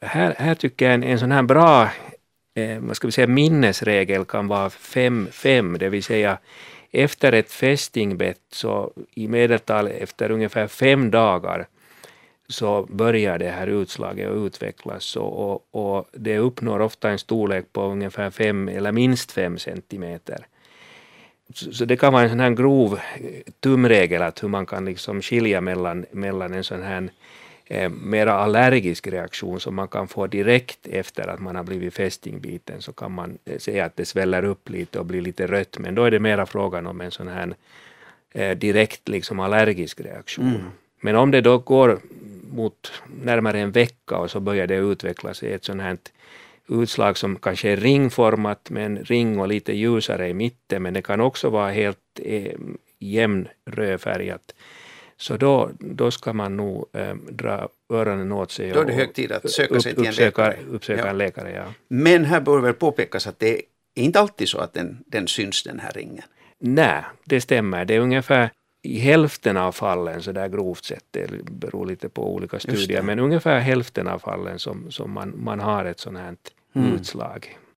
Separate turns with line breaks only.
Här, här tycker jag en, en sån här bra eh, vad ska vi säga, minnesregel kan vara 5-5, det vill säga efter ett fästingbett så i medeltal efter ungefär fem dagar så börjar det här utslaget att utvecklas och, och, och det uppnår ofta en storlek på ungefär fem eller minst fem centimeter. Så, så det kan vara en sån här grov eh, tumregel att hur man kan liksom skilja mellan, mellan en sån här eh, mera allergisk reaktion som man kan få direkt efter att man har blivit fästingbiten så kan man eh, se att det sväller upp lite och blir lite rött men då är det mera frågan om en sån här eh, direkt liksom allergisk reaktion. Mm. Men om det då går mot närmare en vecka och så börjar det utvecklas i ett sånt här utslag som kanske är ringformat med en ring och lite ljusare i mitten men det kan också vara helt eh, jämn rödfärgat. Så då, då ska man nog eh, dra öronen åt sig.
Då är det hög tid att söka sig till en
uppsöka,
läkare.
Uppsöka
Ja.
en läkare, ja.
Men här bör väl påpekas att det är inte alltid så att den, den syns den här ringen.
Nej, det stämmer. Det är ungefär i hälften av fallen, så där grovt sett, det beror lite på olika studier, men ungefär hälften av fallen som, som man, man har ett sånt här
Mm.
utslag.